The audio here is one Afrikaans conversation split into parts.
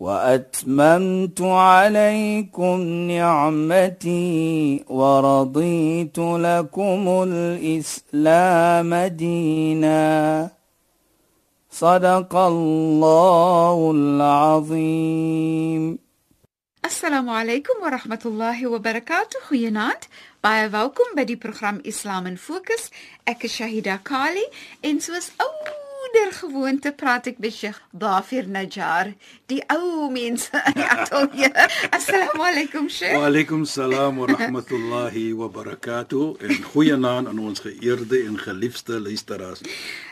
وأتممت عليكم نعمتي ورضيت لكم الإسلام دينا. صدق الله العظيم. السلام عليكم ورحمه الله وبركاته ينات Baie welkom by die program Islam in Fokus. Ek is Shahida Kali en soos ou gewoonte praat ek met Sheikh Dafir Najjar, die ou mense in die ateljee. Assalamu alaykum Sheikh. Wa alaykum salaam wa rahmatullahi wa barakatuh. En goeienaand aan ons geëerde en geliefde luisteraars.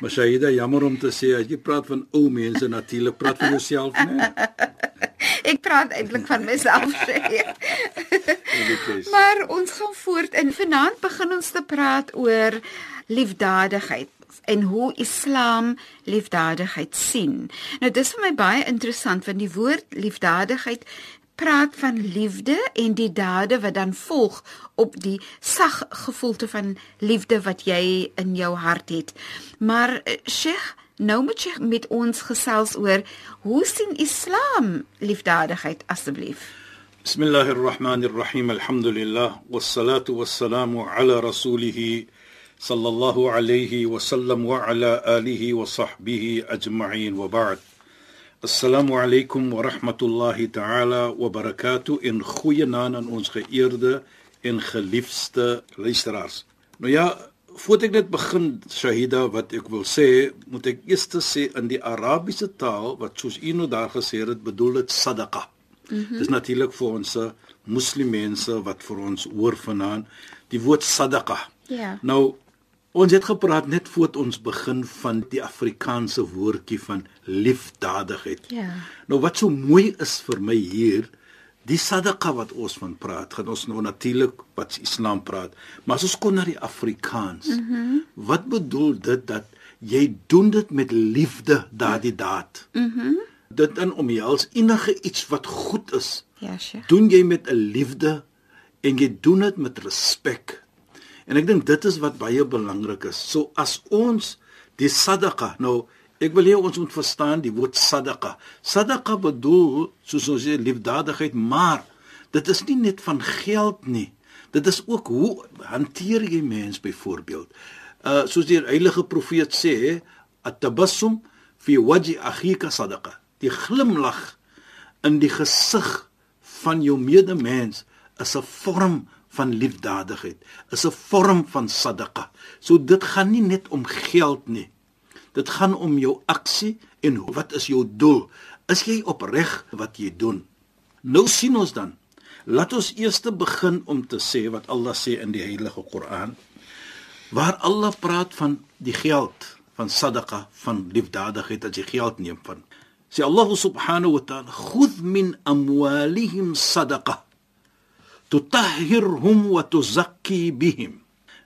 Mashaida, jammer om te sê as jy praat van ou mense natuurlik, praat vir jouself, né? Ek praat eintlik van myself sê. Maar ons gaan voort en vanaand begin ons te praat oor liefdadigheid en hoe Islam liefdadigheid sien. Nou dis vir my baie interessant want die woord liefdadigheid praat van liefde en die dade wat dan volg op die sag gevoelte van liefde wat jy in jou hart het. Maar eh, Sheikh Nou moet jy met ons gesels oor hoe sien Islam liefdadigheid asseblief. Bismillahir Rahmanir Rahim. Alhamdulillah wassalatu wassalamu ala rasulih sallallahu alayhi wa sallam wa ala alihi wa sahbihi ajma'in wa ba'd. Assalamu alaykum wa rahmatullahi ta'ala wa barakatuh in goeie naam aan ons geëerde en geliefde luisteraars. Nou ja, voordat ek net begin Shahida wat ek wil sê, moet ek eers sê in die Arabiese taal wat soos u nou daar gesê het, bedoel dit sadaqa. Mm -hmm. Dis natuurlik vir ons moslimmense wat vir ons hoor vanaand die woord sadaqa. Ja. Yeah. Nou ons het gepraat net voor ons begin van die Afrikaanse woordjie van liefdadigheid. Ja. Yeah. Nou wat so mooi is vir my hier Die sadaqa wat ons van praat, gaan ons nou natuurlik wat Islam praat, maar as ons kom na die Afrikaans, mm -hmm. wat bedoel dit dat jy doen dit met liefde daardie daad? Mhm. Mm dit in omhels enige iets wat goed is. Ja, Sheikh. Doen jy met 'n liefde en jy doen dit met respek. En ek dink dit is wat baie belangrik is. So as ons die sadaqa nou Ek wil hê ons moet verstaan die woord sadaqa. Sadaqa bedoel soos ons sê liefdadigheid, maar dit is nie net van geld nie. Dit is ook hoe hanteer jy mens byvoorbeeld. Uh soos die heilige profeet sê, at-tabassum fi wajhi akhika sadaqa. Die glimlag in die gesig van jou medemens is 'n vorm van liefdadigheid. Is 'n vorm van sadaqa. So dit gaan nie net om geld nie. Dit gaan om jou aksie en wat is jou doel? Is jy opreg wat jy doen? Nou sien ons dan. Laat ons eers begin om te sê wat Allah sê in die Heilige Koran. Waar Allah praat van die geld, van sadaqa, van liefdadigheid as jy geld neem van. Sê Allah subhanahu wa ta'ala: "Khudh min amwalihim sadaqa tutahhirhum wa tuzakki bihim."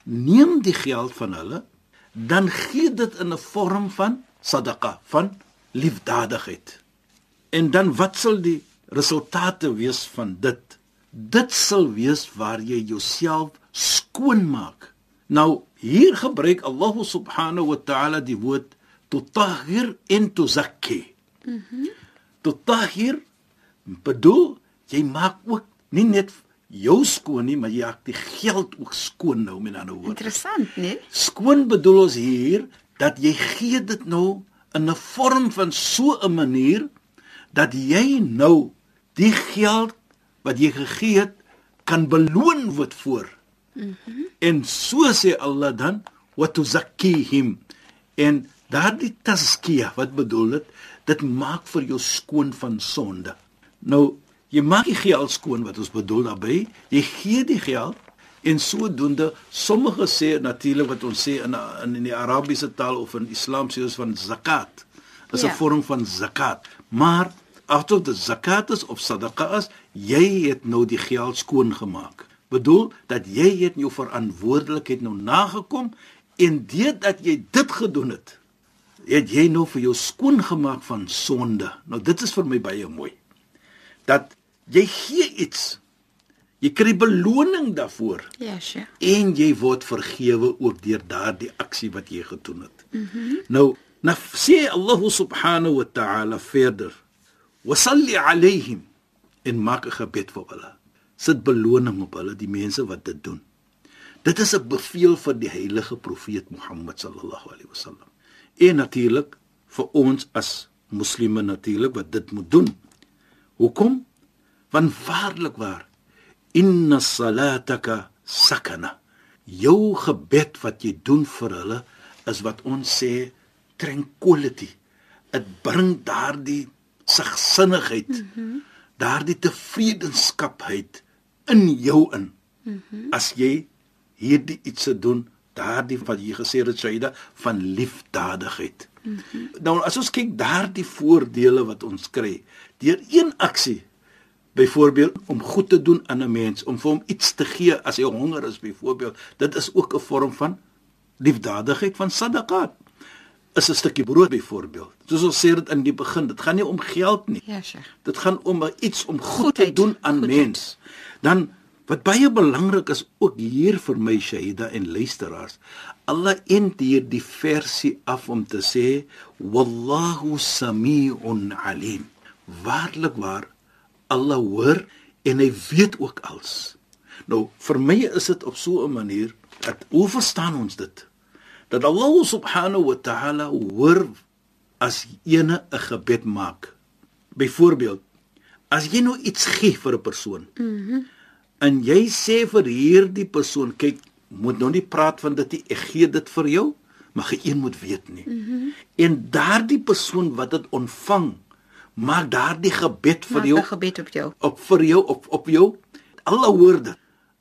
Neem die geld van hulle dan gee dit in 'n vorm van sadaqa, van liefdadigheid. En dan wat sal die resultate wees van dit? Dit sal wees waar jy jouself skoon maak. Nou hier gebruik Allah subhanahu wa ta'ala die woord tutahhir en tuzakki. Mhm. Mm tutahhir bedoel jy maak ook nie net jou skoon nie, maar jy maak die geld ook skoon nou met ander woorde. Interessant, né? Skoon bedoel ons hier dat jy gee dit nou in 'n vorm van so 'n manier dat jy nou die geld wat jy gegee het kan beloon word voor. Mhm. Mm en so sê Allah dan wa tuzakkihim en daardie taskia wat bedoel dit dit maak vir jou skoon van sonde. Nou Jy maak die geld skoon wat ons bedoel daarby. Jy gee die geld en sodoende sommige sê natuurlik wat ons sê in in, in die Arabiese taal of in Islam sê ons van zakat. Is 'n ja. vorm van zakat. Maar asof dit zakat is of sadaqa is, jy het nou die geld skoon gemaak. bedoel dat jy het jou verantwoordelikheid nou nagekom en deurdat jy dit gedoen het, het jy nou vir jou skoon gemaak van sonde. Nou dit is vir my baie mooi. Dat jy gee iets. Jy kry beloning daarvoor Ja, Sheikh. en jy word vergewe ook deur daardie aksie wat jy gedoen het. Mm -hmm. Nou, nou sê Allah subhanahu wa ta'ala verder: "Wa salli 'alayhim" en maak 'n gebed vir hulle. Sit beloning op hulle, die mense wat dit doen. Dit is 'n bevel vir die heilige profeet Mohammed sallallahu alaihi wasallam. En natuurlik vir ons as moslimme natuurlik wat dit moet doen. Hoekom? Want waarlik waar inna salataka sakana. Jou gebed wat jy doen vir hulle is wat ons sê tranquility. Dit bring daardie sagsinnigheid, mm -hmm. daardie tevredenskapheid in jou in. Mm -hmm. As jy hierdie iets se doen, daardie wat jy gesê het Shaida van liefdadigheid. Mm -hmm. Nou as ons kyk daardie voordele wat ons kry deur een aksie byvoorbeeld om goed te doen aan 'n mens, om vir hom iets te gee as hy honger is byvoorbeeld, dit is ook 'n vorm van liefdadigheid van sadaqat. Is 'n stukkie brood byvoorbeeld. Soos ons sê dit in die begin, dit gaan nie om geld nie. Ja, Sheikh. Dit gaan om iets om goed Goedheid, te doen aan goedheid. mens. Dan wat baie belangrik is ook hier vir my Shahida en luisteraars. Allah end hier die versie af om te sê wallahu samiun alim. Waarlik waar Allah hoor en hy weet ook alles. Nou vir my is dit op so 'n manier dat hoe verstaan ons dit? Dat Allah subhanahu wa ta'ala hoor as ene 'n gebed maak. Byvoorbeeld, as jy nou iets gee vir 'n persoon. Mhm. Mm en jy sê vir hierdie persoon, kyk, moet nou nie praat van dit nie, ek gee dit vir jou, maar geen moet weet nie. Mm en daardie persoon wat dit ontvang, maak daardie gebed vir Maak jou 'n gebed op jou. op vir jou op op jou alle hoor dit.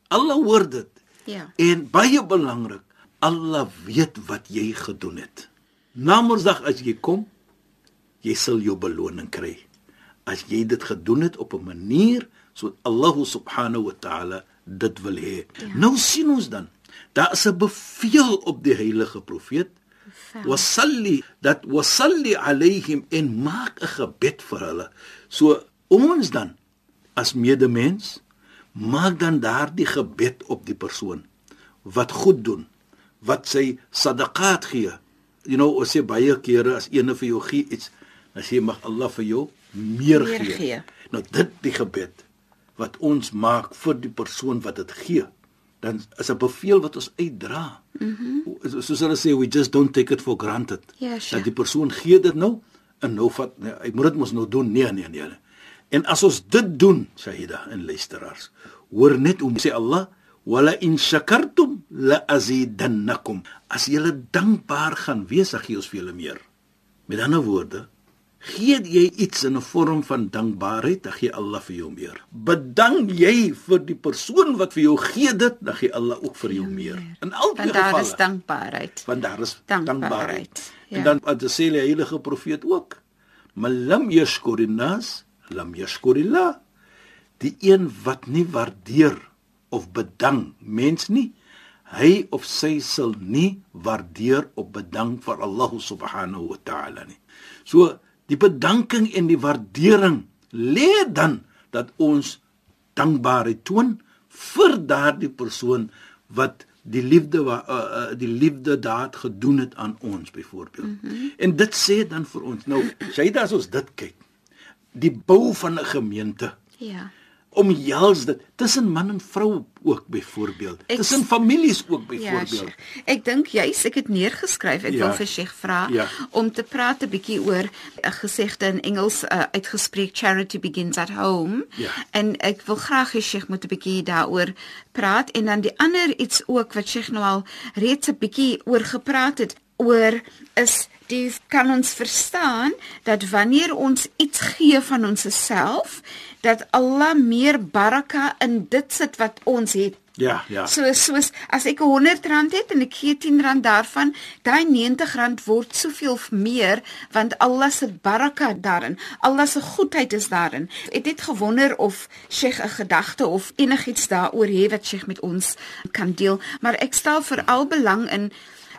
Alle hoor dit. Ja. En baie belangrik, Allah weet wat jy gedoen het. Na Mondsdag as jy kom, jy sal jou beloning kry. As jy dit gedoen het op 'n manier so Allah subhanahu wa ta'ala dit wil hê. Ja. Nou sien ons dan, daar is 'n bevel op die heilige profeet wasalli dat wasalli alaihim en maak 'n gebed vir hulle. So ons dan as medemens maak dan daardie gebed op die persoon wat goed doen, wat sy sadaqat gee. You know, ons sê baie kere as eene vir jou gee iets, dan sê mag Allah vir jou meer, Meer gee. gee. Nou dit die gebed wat ons maak vir die persoon wat dit gee, dan is 'n bevel wat ons uitdra. Mhm. Mm Soos hulle sê we just don't take it for granted. Ja, sure. Dat die persoon gee dit nou en nou vat nee, ek moet dit mos nou doen. Nee, nee, nee. nee. En as ons dit doen, Shahida en luisteraars, hoor net hoe sê Allah, "Wala in shakartum la azidannakum." As julle dankbaar gaan wees, gee ons vir julle meer. Met ander woorde, gee jy iets in 'n vorm van dankbaarheid, dan gee Allah vir jou meer. Bedank jy vir die persoon wat vir jou gee dit, dan gee Allah ook vir jou meer. In albei Want daar gevalle is dankbaarheid. want daar is Dankbaarheid, dankbaarheid. ja. En dan wat sê die heilige profeet ook, "Man lam yashkurin nas, lam yashkurillah." Die een wat nie waardeer of bedank mens nie, hy of sy sal nie waardeer of bedank vir Allah subhanahu wa ta'ala nie. So die bedanking en die waardering lê dan dat ons dankbaarheid toon vir daardie persoon wat die liefde wa, uh, uh, die liefde daad gedoen het aan ons byvoorbeeld. Mm -hmm. En dit sê dan vir ons nou, sê dit as ons dit kyk, die bou van 'n gemeente Ja. Omhels dit tussen man en vrou ook byvoorbeeld, tussen families ook Ja, byvoorbeeld. Sheikh. Ek dink juis ek het neergeskryf. Ek Ja. wil vir Sheikh vra Ja. om te praat 'n bietjie oor 'n gesegde in Engels uh, uitgespreek charity begins at home. Ja. En ek wil graag hê Sheikh moet 'n bietjie daaroor praat en dan die ander iets ook wat Sheikh nou al reeds 'n bietjie oor gepraat het oor is die kan ons verstaan dat wanneer ons iets gee van onsself dat Allah meer baraka in dit sit wat ons het Ja, ja. So soos as ek 'n 100 rand het en ek gee 10 rand daarvan, daai 90 rand word soveel meer want Allah se baraka daarin, Allah se goedheid is daarin. Ek het gewonder of Sheikh 'n gedagte of enigiets daaroor het wat Sheikh met ons kan deel, maar ek stel veral belang in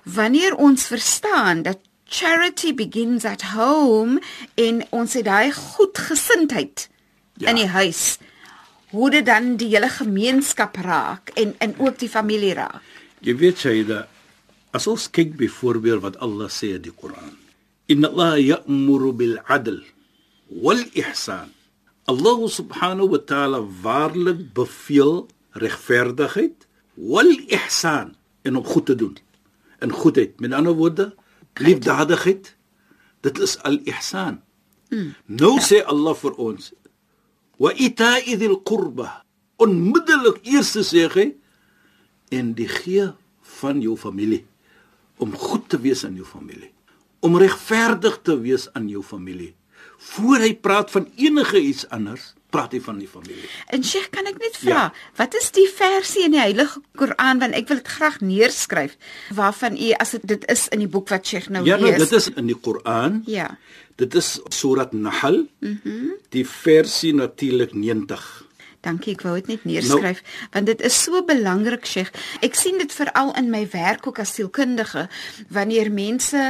wanneer ons verstaan dat charity begins at home en ons het daai goedgesindheid Ja. in die huis hoe dit dan die hele gemeenskap raak en en ook die familie raak. Jy weet Shaida, as ons kyk byvoorbeeld wat Allah sê in die Koran. Inna Allah ya'muru bil 'adl wal ihsan. Allah subhanahu wa ta'ala waarlik beveel regverdigheid wal ihsan en om goed te doen. En goedheid, met ander woorde, liefdadigheid. Dit is al ihsan. Mm. Nou ja. sê Allah vir ons wa ita'i dhil qurba onmiddellik eers sê hy en die gee van jou familie om goed te wees aan jou familie om regverdig te wees aan jou familie voor hy praat van enige iets anders praat hy van die familie En Sheikh, kan ek net vra, ja. wat is die versie in die Heilige Koran want ek wil dit graag neerskryf waarvan u as dit dit is in die boek wat Sheikh nou ja nou, lees. dit is in die Koran Ja. dit is surat Nahl mhm mm die versie natuurlik 90 Dankie, ek wou dit net neerskryf nou, want dit is so belangrik, Sheikh. Ek sien dit veral in my werk ook as sielkundige wanneer mense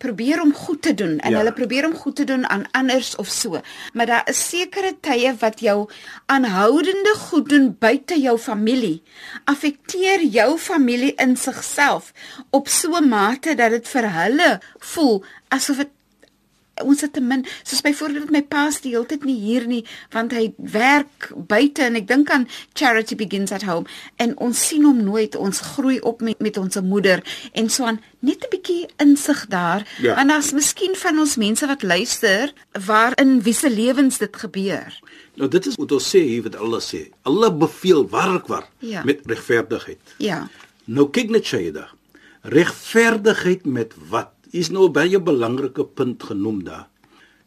probeer om goed te doen en Ja. hulle probeer om goed te doen aan anders of so. Maar daar is sekere tye wat jou aanhoudende goed doen buite jou familie affekteer jou familie in sigself op so 'n mate dat dit vir hulle voel asof dit ons het te min soos byvoorbeeld my pa is die hele tyd nie hier nie want hy werk buite en ek dink aan charity begins at home en ons sien hom nooit ons groei op met met ons moeder en so aan net 'n bietjie insig daar Ja. en as miskien van ons mense wat luister waarin wie se lewens dit gebeur nou dit is wat ons sê hier wat Allah sê Allah beveel waarlik waar Ja. met regverdigheid ja Nou kyk net Shaida. Regverdigheid met wat? Is nou baie belangrike punt genoem daar.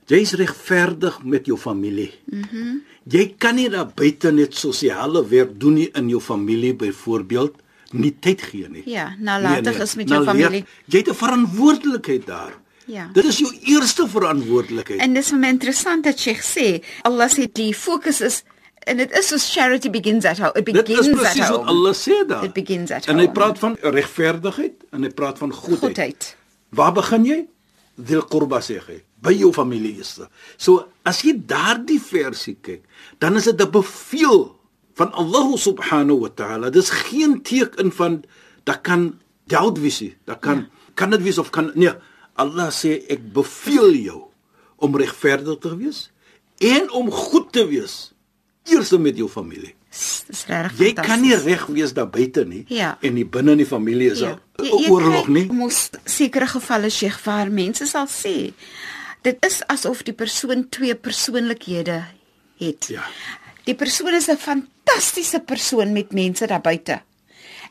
Jy's regverdig met jou familie. Mhm. Mm jy kan nie daar buite net sosiale werk doen nie in jou familie byvoorbeeld nie tyd gee nie. Ja, nalatig is met jou Nou, familie. Jy het 'n verantwoordelikheid daar. Ja. Dit is jou eerste verantwoordelikheid. En dis vir my interessant dat Sheikh sê Allah sê die fokus is en dit is soos charity begins at home. It Dit begins is at presies wat home. Allah sê daar. It begins at en hy home. praat van regverdigheid en hy praat van goedheid. Goedheid. Waar begin jy? Dil qurba sê hy. By jou familie is. So as jy daardie versie kyk, dan is dit 'n beveel van Allah subhanahu wa ta'ala. Dis geen teken van dat kan doubt wees nie. Dat kan ja. kan dit wees of kan nee. Allah sê ek beveel jou om regverdig te wees en om goed te wees. Eers met jou familie. Dis regtig Jy kan nie reg wees daar buite nie Ja. en die binne in die familie is Ja. ja. 'n oorlog nie. Mos sekere gevalle Sheikh waar mense sal sê dit is asof die persoon twee persoonlikhede het. Ja. Die persoon is 'n fantastiese persoon met mense daar buite.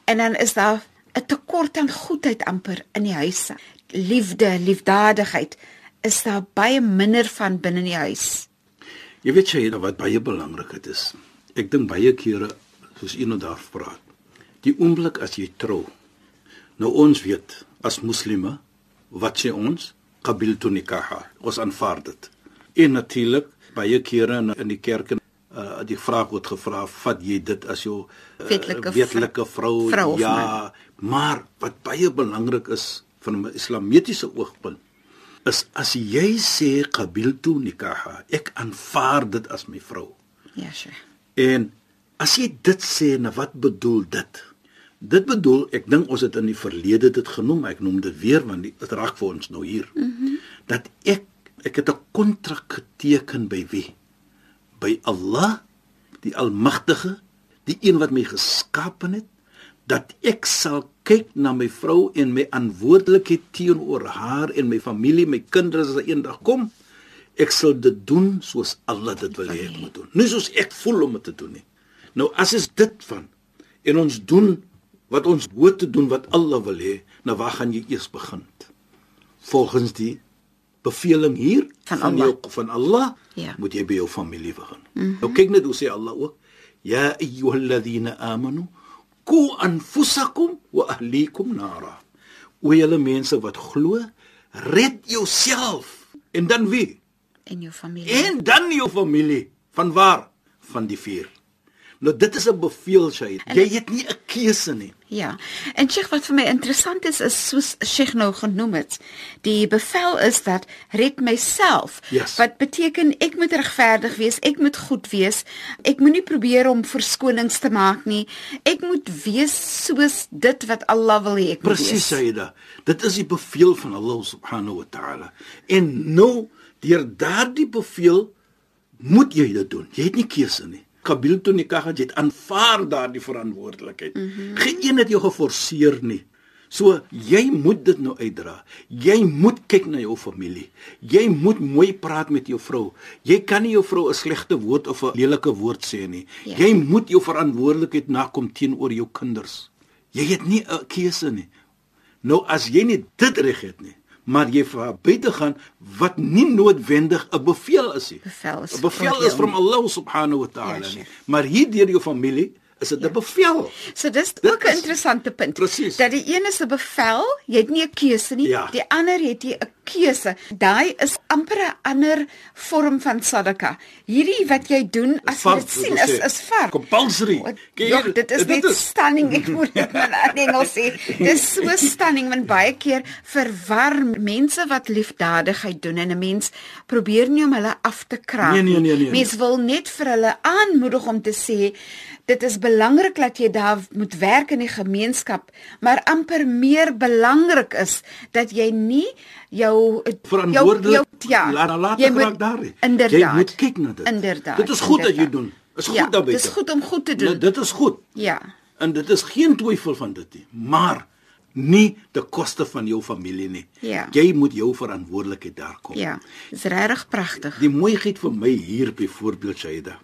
En dan is daar 'n tekort aan goedheid amper in die huis. Liefde, liefdadigheid is daar baie minder van binne in die huis. Jy weet jy wat baie belangrik dit is. Ek dink baie kere soos iemand daar praat. Die oomblik as jy trou. Nou ons weet as moslime wat sê ons qabiltu nikaha. Ons aanvaar dit. En natuurlik baie kere in, in die kerk uh, die vraag word gevra vat jy dit as jou uh, Wetlike wetlike vrou, vrou ja maar wat baie belangrik is van 'n islamitiese oogpunt is as jy sê qabiltu nikaha ek aanvaar dit as my vrou Ja, Sheikh. En as jy dit sê, nou wat bedoel dit? Dit bedoel, ek dink ons het in die verlede dit genoem, ek noem dit weer want dit raak vir ons nou hier. Mm -hmm. Dat ek ek het 'n kontrak geteken by wie? By Allah, die Almagtige, die een wat my geskaap het, dat ek sal kyk na my vrou en my verantwoordelikheid teenoor haar en my familie, my kinders as eendag kom. Ek sal dit doen soos Allah dit wil hê ek moet doen. Nie soos ek voel om dit te doen nie. Nou as is dit van en ons doen wat ons hoort te doen wat Allah wil hê, nou waar gaan jy eers begin? Volgens die beveling hier Van van Allah. jou van Allah Ja. moet jy by jou familie begin. Mm -hmm. Nou kyk net hoe sê Allah ook: "Ya ayyuhalladhina amanu ku anfusakum wa ahlikum nara. O julle mense wat glo, red jouself en dan wie? En jou familie. En dan jou familie. Van waar? Van die vuur. Nou dit is 'n beveel, Shahid. Jy het nie 'n keuse nie. Ja. En Sheikh wat vir my interessant is is soos Sheikh nou genoem het, die bevel is dat red myself. Yes. Wat beteken ek moet regverdig wees, ek moet goed wees. Ek moenie probeer om verskonings te maak nie. Ek moet wees soos dit wat Allah wil hê ek moet Presies, wees. Shahida. Dit is die beveel van Allah subhanahu wa ta'ala. En nou deur daardie beveel moet jy dit doen. Jy het nie keuse nie. Kabil toe nikah het jy het aanvaar daardie verantwoordelikheid. Mm -hmm. Geen het jou geforseer nie. So jy moet dit nou uitdra. Jy moet kyk na jou familie. Jy moet mooi praat met jou vrou. Jy kan nie jou vrou 'n slegte woord of 'n lelike woord sê nie. Ja. Jy moet jou verantwoordelikheid nakom teenoor jou kinders. Jy het nie 'n keuse nie. Nou as jy nie dit reg het nie, maar jy vir buite gaan wat nie noodwendig 'n bevel is nie. Bevel is 'n bevel is van Allah subhanahu wa ta'ala. Ja, maar hier deur jou familie is dit 'n bevel. So dis Dit ook 'n interessante punt. Presies. Dat die een is 'n bevel, jy het nie 'n keuse nie. Ja. Die ander het jy 'n keuse. Daai is amper 'n ander vorm van sadaka. Hierdie wat jy doen as jy dit sien is is fard. Compulsory. Ja, dit? is net stunning. Ek moet dit maar in Engels sê. Dis so stunning want baie keer verwar mense wat liefdadigheid doen en 'n mens probeer nie om hulle af te kraak Nee, nee, nie. nee, nee, Mens wil net vir hulle aanmoedig om te sê dit is belangrik dat jy daar moet werk in die gemeenskap, maar amper meer belangrik is dat jy nie jou verantwoordelik jou, jou, ja, laat laat raak daar. nie. Inderdaad. Jy moet kyk na dit. Inderdaad. Dit is goed dat jy inderdaad. doen. Is goed ja, daarby. Dit is goed om goed te doen. Nou, dit is goed. ja. En dit is geen twyfel van dit nie, maar nie te koste van jou familie nie. Ja. Jy moet jou verantwoordelikheid daar kom. Ja. Dis regtig pragtig. Die mooiheid vir my hier byvoorbeeld Shaida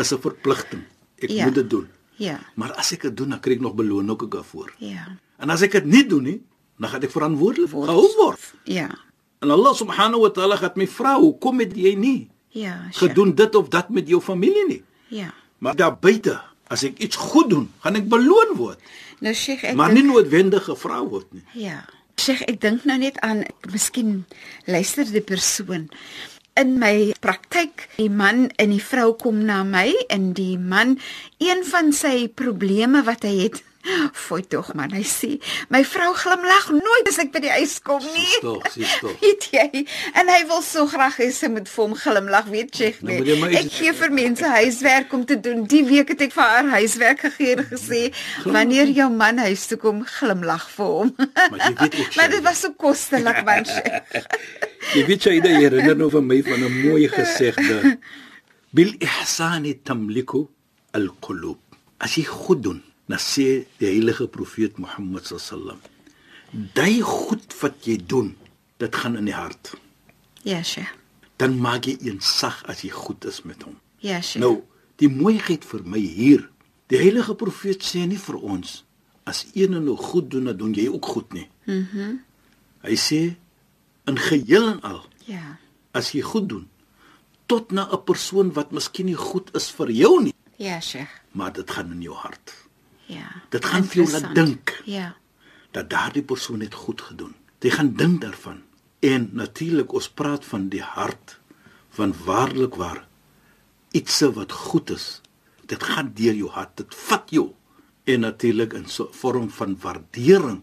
is 'n verpligting. Ek Ja. moet dit doen. Ja. Maar as ek dit doen, dan kry ek nog beloning ook daarvoor. Ja. En as ek dit nie doen nie, dan gaan ek verantwoordelik gehou word. Ja. En Allah subhanahu wa ta'ala gaan my vra, "Hoekom het jy nie Ja. Sheikh. gedoen dit of dat met jou familie nie?" Ja. Maar daar buite, as ek iets goed doen, gaan ek beloon word, Nou Sheikh, ek maar nie noodwendig gevra word nie. Ja. Sheikh, ek dink nou net aan miskien luister die persoon in my praktyk. Die man en die vrou kom na my en die man een van sy probleme wat hy het Fooi tog man, hy sê, my vrou glimlag nooit as ek by die huis kom nie. Sies tog, sies tog. Weet jy? En hy wil so graag hê sy moet vir hom glimlag, weet jy? Nou Nee. iets- Ek gee vir mense huiswerk om te doen. Die week het ek vir haar huiswerk gegee en gesê, wanneer jou man huis toe kom, glimlag vir hom. Maar jy weet ook, maar dit was so kostelik man. Jy weet jy, jy herinner nou van my van 'n mooi gesegde. Bil ihsani tamliku al-qulub. As jy goed doen, dan sê die heilige profeet Mohammed sallam, "Daai goed wat jy doen, dit gaan in die hart. Ja, Sheikh. Dan maak jy eensag as jy goed is met hom." Ja, Sheikh. Nou, die mooiheid vir my hier. Die heilige profeet sê nie vir ons as een nou goed doen, dan doen jy ook goed nie. Mhm. Mm Hy sê in geheel en al, Ja. as jy goed doen tot na 'n persoon wat miskien nie goed is vir jou nie, Ja, Sheikh. maar dit gaan in jou hart. Ja. Dit gaan vir jou laat dink. Ja. dat daardie persoon het goed gedoen. Jy gaan dink daarvan. En natuurlik ons praat van die hart van waarlik waar iets wat goed is. Dit gaan deur jou hart, dit vat jou. En natuurlik in so 'n vorm van waardering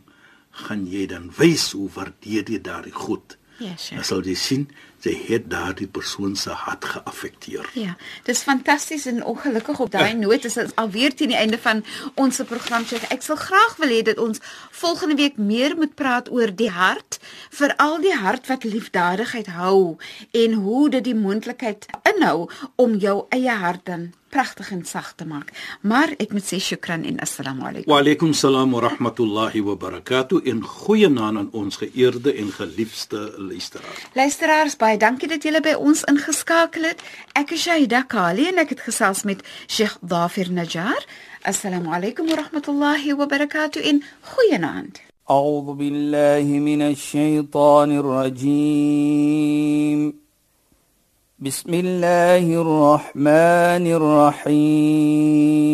gaan jy dan wys hoe waardeer jy daardie goed. Ja, Dan Sheikh. sal jy sien sy het daardie persoon se hart geaffekteer. Ja, dis fantasties en ongelukkig op daai noot is dit alweer teen die einde van ons program. Sheikh. Ek sal graag wil hê dat ons volgende week meer moet praat oor die hart, veral die hart wat liefdadigheid hou en hoe dit die moontlikheid inhou om jou eie hart dan pragtig en sag te maak. Maar ek moet sê shukran en assalamu alaykum. Wa alaykum salaam wa rahmatullahi wa barakatuh en goeie naam aan ons geëerde en geliefde luisteraars. Luisteraars, baie dankie dat julle by ons ingeskakel het. Ek is Shahida Kali en ek het gesels met Sheikh Dafir Najjar. Assalamu alaykum wa rahmatullahi wa barakatuh en goeienaand. أعوذ بالله من الشيطان الرجيم بسم الله الرحمن الرحيم